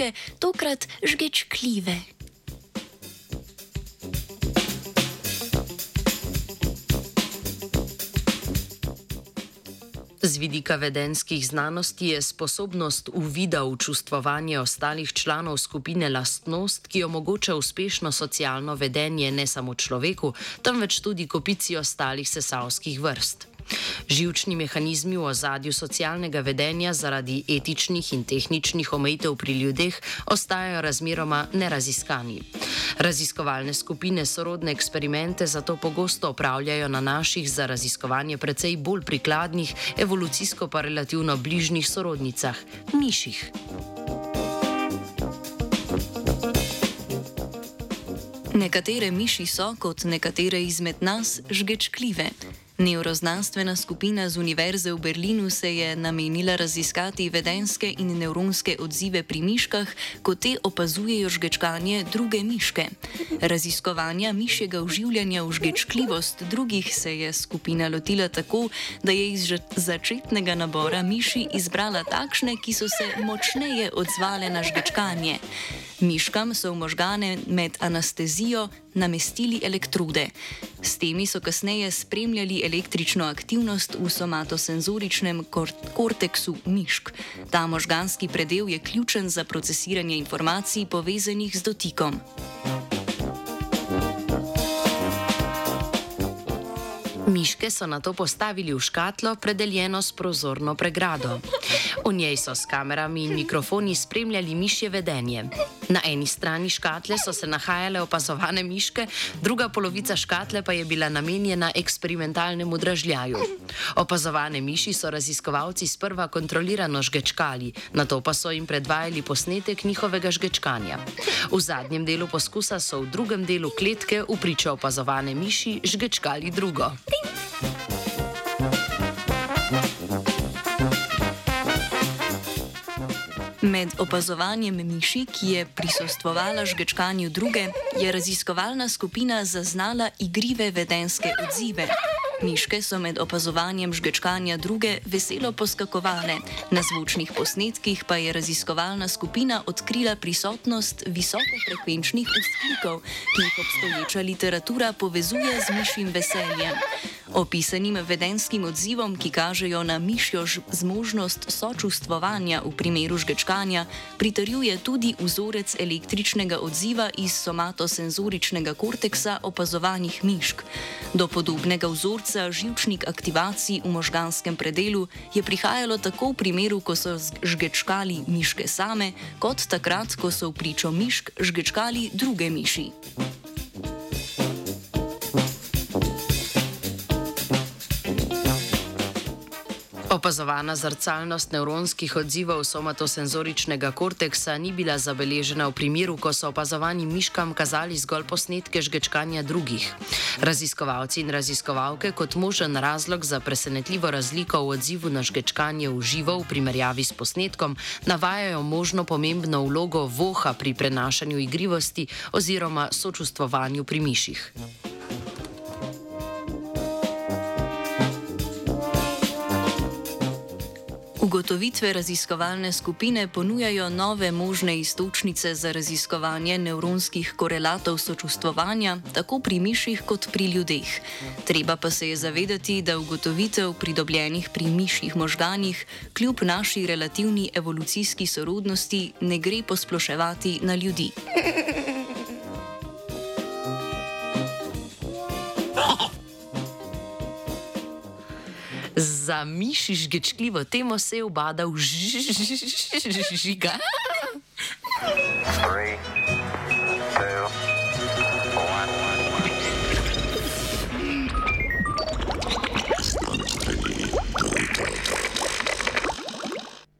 miške, tokrat žgečkljive. Z vidika vedenskih znanosti je sposobnost uvida v čustvovanje ostalih članov skupine lastnost, ki omogoča uspešno socialno vedenje ne samo človeku, temveč tudi kopici ostalih sesavskih vrst. Živčni mehanizmi v ozadju socialnega vedenja zaradi etičnih in tehničnih omejitev pri ljudeh ostajajo razmeroma neraziskani. Raziskovalne skupine sorodne eksperimente zato pogosto opravljajo na naših za raziskovanje precej bolj prikladnih, evolucijsko pa relativno bližnjih sorodnicah - miših. Nekatere miši so, kot nekatere izmed nas, žgečkljive. Neuroznanstvena skupina z Univerze v Berlinu se je namenila raziskati vedenske in nevronske odzive pri miškah, ko te opazujejo žgečkanje druge miške. Raziskovanja mišjega uživljanja v žgečkljivost drugih se je skupina lotila tako, da je iz začetnega nabora miši izbrala takšne, ki so se močneje odzvale na žgečkanje. Miškam so v možgane med anestezijo namestili elektrode. S temi so kasneje spremljali električno aktivnost v somatosenzoričnem korteksu mišk. Ta možganski predel je ključen za procesiranje informacij povezanih z dotikom. Miške so na to postavili v škatlo, predeljeno s prozorno pregrado. V njej so s kamerami in mikrofoni spremljali mišje vedenje. Na eni strani škatle so se nahajale opazovane miške, druga polovica škatle pa je bila namenjena eksperimentalnemu dražljaju. Opazovane miši so raziskovalci sprva kontrolirano žgečkali, na to pa so jim predvajali posnetek njihovega žgečkanja. V zadnjem delu poskusa so v drugem delu kletke v pričo opazovane miši žgečkali drugo. Med opazovanjem miši, ki je prisostvovala žgečkanju druge, je raziskovalna skupina zaznala igrive vedenske odzive. Miške so med opazovanjem žgečkanja druge veselo poskakovale, na zvočnih posnetkih pa je raziskovalna skupina odkrila prisotnost visokofrekvenčnih vzklikov, ki jih obstoječa literatura povezuje z mišjim veseljem. Opisanim vedenskim odzivom, ki kažejo na mišjo zmožnost sočustvovanja v primeru žgečkanja, pritrjuje tudi vzorec električnega odziva iz somatosenzoričnega korteksa opazovanih mišk. Do podobnega vzorca živčnih aktivacij v možganskem predelu je prihajalo tako v primeru, ko so žgečkali miške same, kot takrat, ko so v pričo mišk žgečkali druge miši. Opazovana zrcalnost nevronskih odzivov somatosenzoričnega korteksa ni bila zabeležena v primeru, ko so opazovani miškam kazali zgolj posnetke žgečkanja drugih. Raziskovalci in raziskovalke kot možen razlog za presenetljivo razliko v odzivu na žgečkanje v živo v primerjavi s posnetkom navajajo možno pomembno vlogo voha pri prenašanju igrivosti oziroma sočustvovanju pri miših. Ugotovitve raziskovalne skupine ponujajo nove možne istočnice za raziskovanje nevronskih korelatov sočustvovanja, tako pri miših kot pri ljudeh. Treba pa se je zavedati, da ugotovitev pridobljenih pri mišjih možganih, kljub naši relativni evolucijski sorodnosti, ne gre posploševati na ljudi. Za miši žgečljivo temo se je obadal žiga.